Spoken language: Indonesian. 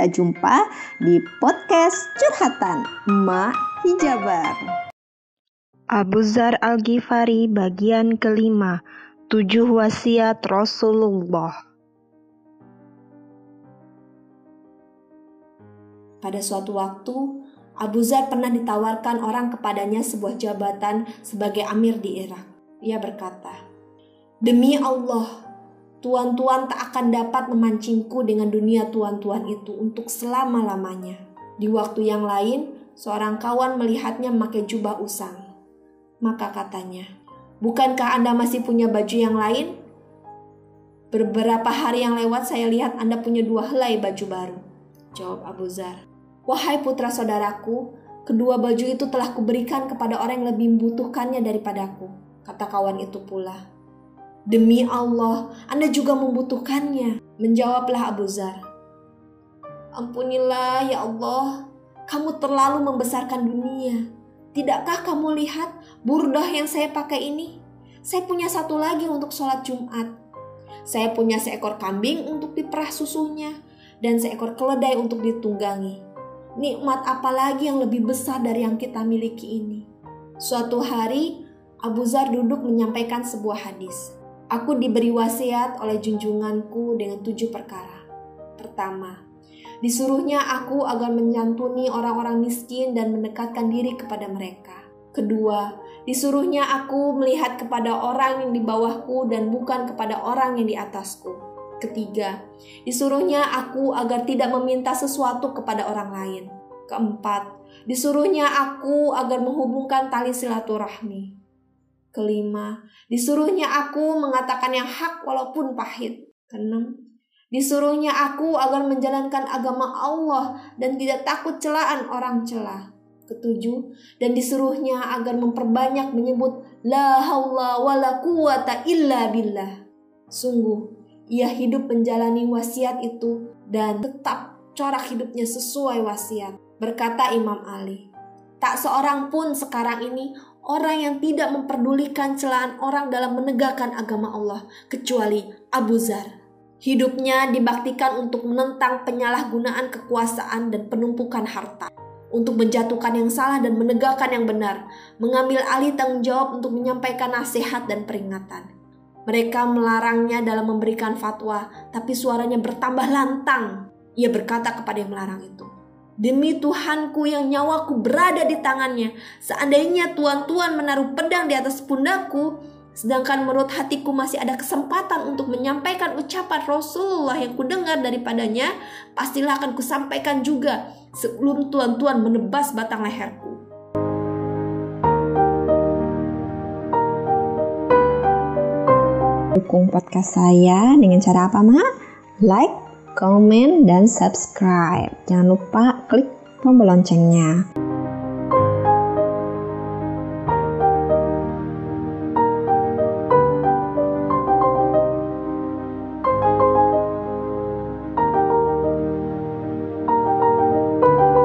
kita jumpa di podcast Curhatan Mak Hijabar. Abu Zar Al-Ghifari bagian kelima, tujuh wasiat Rasulullah. Pada suatu waktu, Abu Zar pernah ditawarkan orang kepadanya sebuah jabatan sebagai amir di Irak. Ia berkata, Demi Allah, tuan-tuan tak akan dapat memancingku dengan dunia tuan-tuan itu untuk selama-lamanya. Di waktu yang lain, seorang kawan melihatnya memakai jubah usang. Maka katanya, Bukankah Anda masih punya baju yang lain? Beberapa hari yang lewat saya lihat Anda punya dua helai baju baru. Jawab Abu Zar. Wahai putra saudaraku, kedua baju itu telah kuberikan kepada orang yang lebih membutuhkannya daripadaku. Kata kawan itu pula. Demi Allah, Anda juga membutuhkannya. Menjawablah Abu Zar. Ampunilah ya Allah, kamu terlalu membesarkan dunia. Tidakkah kamu lihat burdah yang saya pakai ini? Saya punya satu lagi untuk sholat Jumat. Saya punya seekor kambing untuk diperah susunya dan seekor keledai untuk ditunggangi. Nikmat apa lagi yang lebih besar dari yang kita miliki ini? Suatu hari, Abu Zar duduk menyampaikan sebuah hadis. Aku diberi wasiat oleh junjunganku dengan tujuh perkara. Pertama, disuruhnya aku agar menyantuni orang-orang miskin dan mendekatkan diri kepada mereka. Kedua, disuruhnya aku melihat kepada orang yang di bawahku dan bukan kepada orang yang di atasku. Ketiga, disuruhnya aku agar tidak meminta sesuatu kepada orang lain. Keempat, disuruhnya aku agar menghubungkan tali silaturahmi. Kelima, disuruhnya aku mengatakan yang hak walaupun pahit. Keenam, disuruhnya aku agar menjalankan agama Allah dan tidak takut celaan orang celah. Ketujuh, dan disuruhnya agar memperbanyak menyebut La haula wa la quwata illa billah. Sungguh, ia hidup menjalani wasiat itu dan tetap corak hidupnya sesuai wasiat. Berkata Imam Ali, tak seorang pun sekarang ini orang yang tidak memperdulikan celaan orang dalam menegakkan agama Allah kecuali Abu Zar. Hidupnya dibaktikan untuk menentang penyalahgunaan kekuasaan dan penumpukan harta, untuk menjatuhkan yang salah dan menegakkan yang benar, mengambil alih tanggung jawab untuk menyampaikan nasihat dan peringatan. Mereka melarangnya dalam memberikan fatwa, tapi suaranya bertambah lantang. Ia berkata kepada yang melarang itu, Demi Tuhanku yang nyawaku berada di tangannya, seandainya tuan-tuan menaruh pedang di atas pundakku, sedangkan menurut hatiku masih ada kesempatan untuk menyampaikan ucapan Rasulullah yang kudengar daripadanya, pastilah akan kusampaikan juga sebelum tuan-tuan menebas batang leherku. Dukung podcast saya dengan cara apa, Ma? Like, komen, dan subscribe. Jangan lupa klik tombol loncengnya.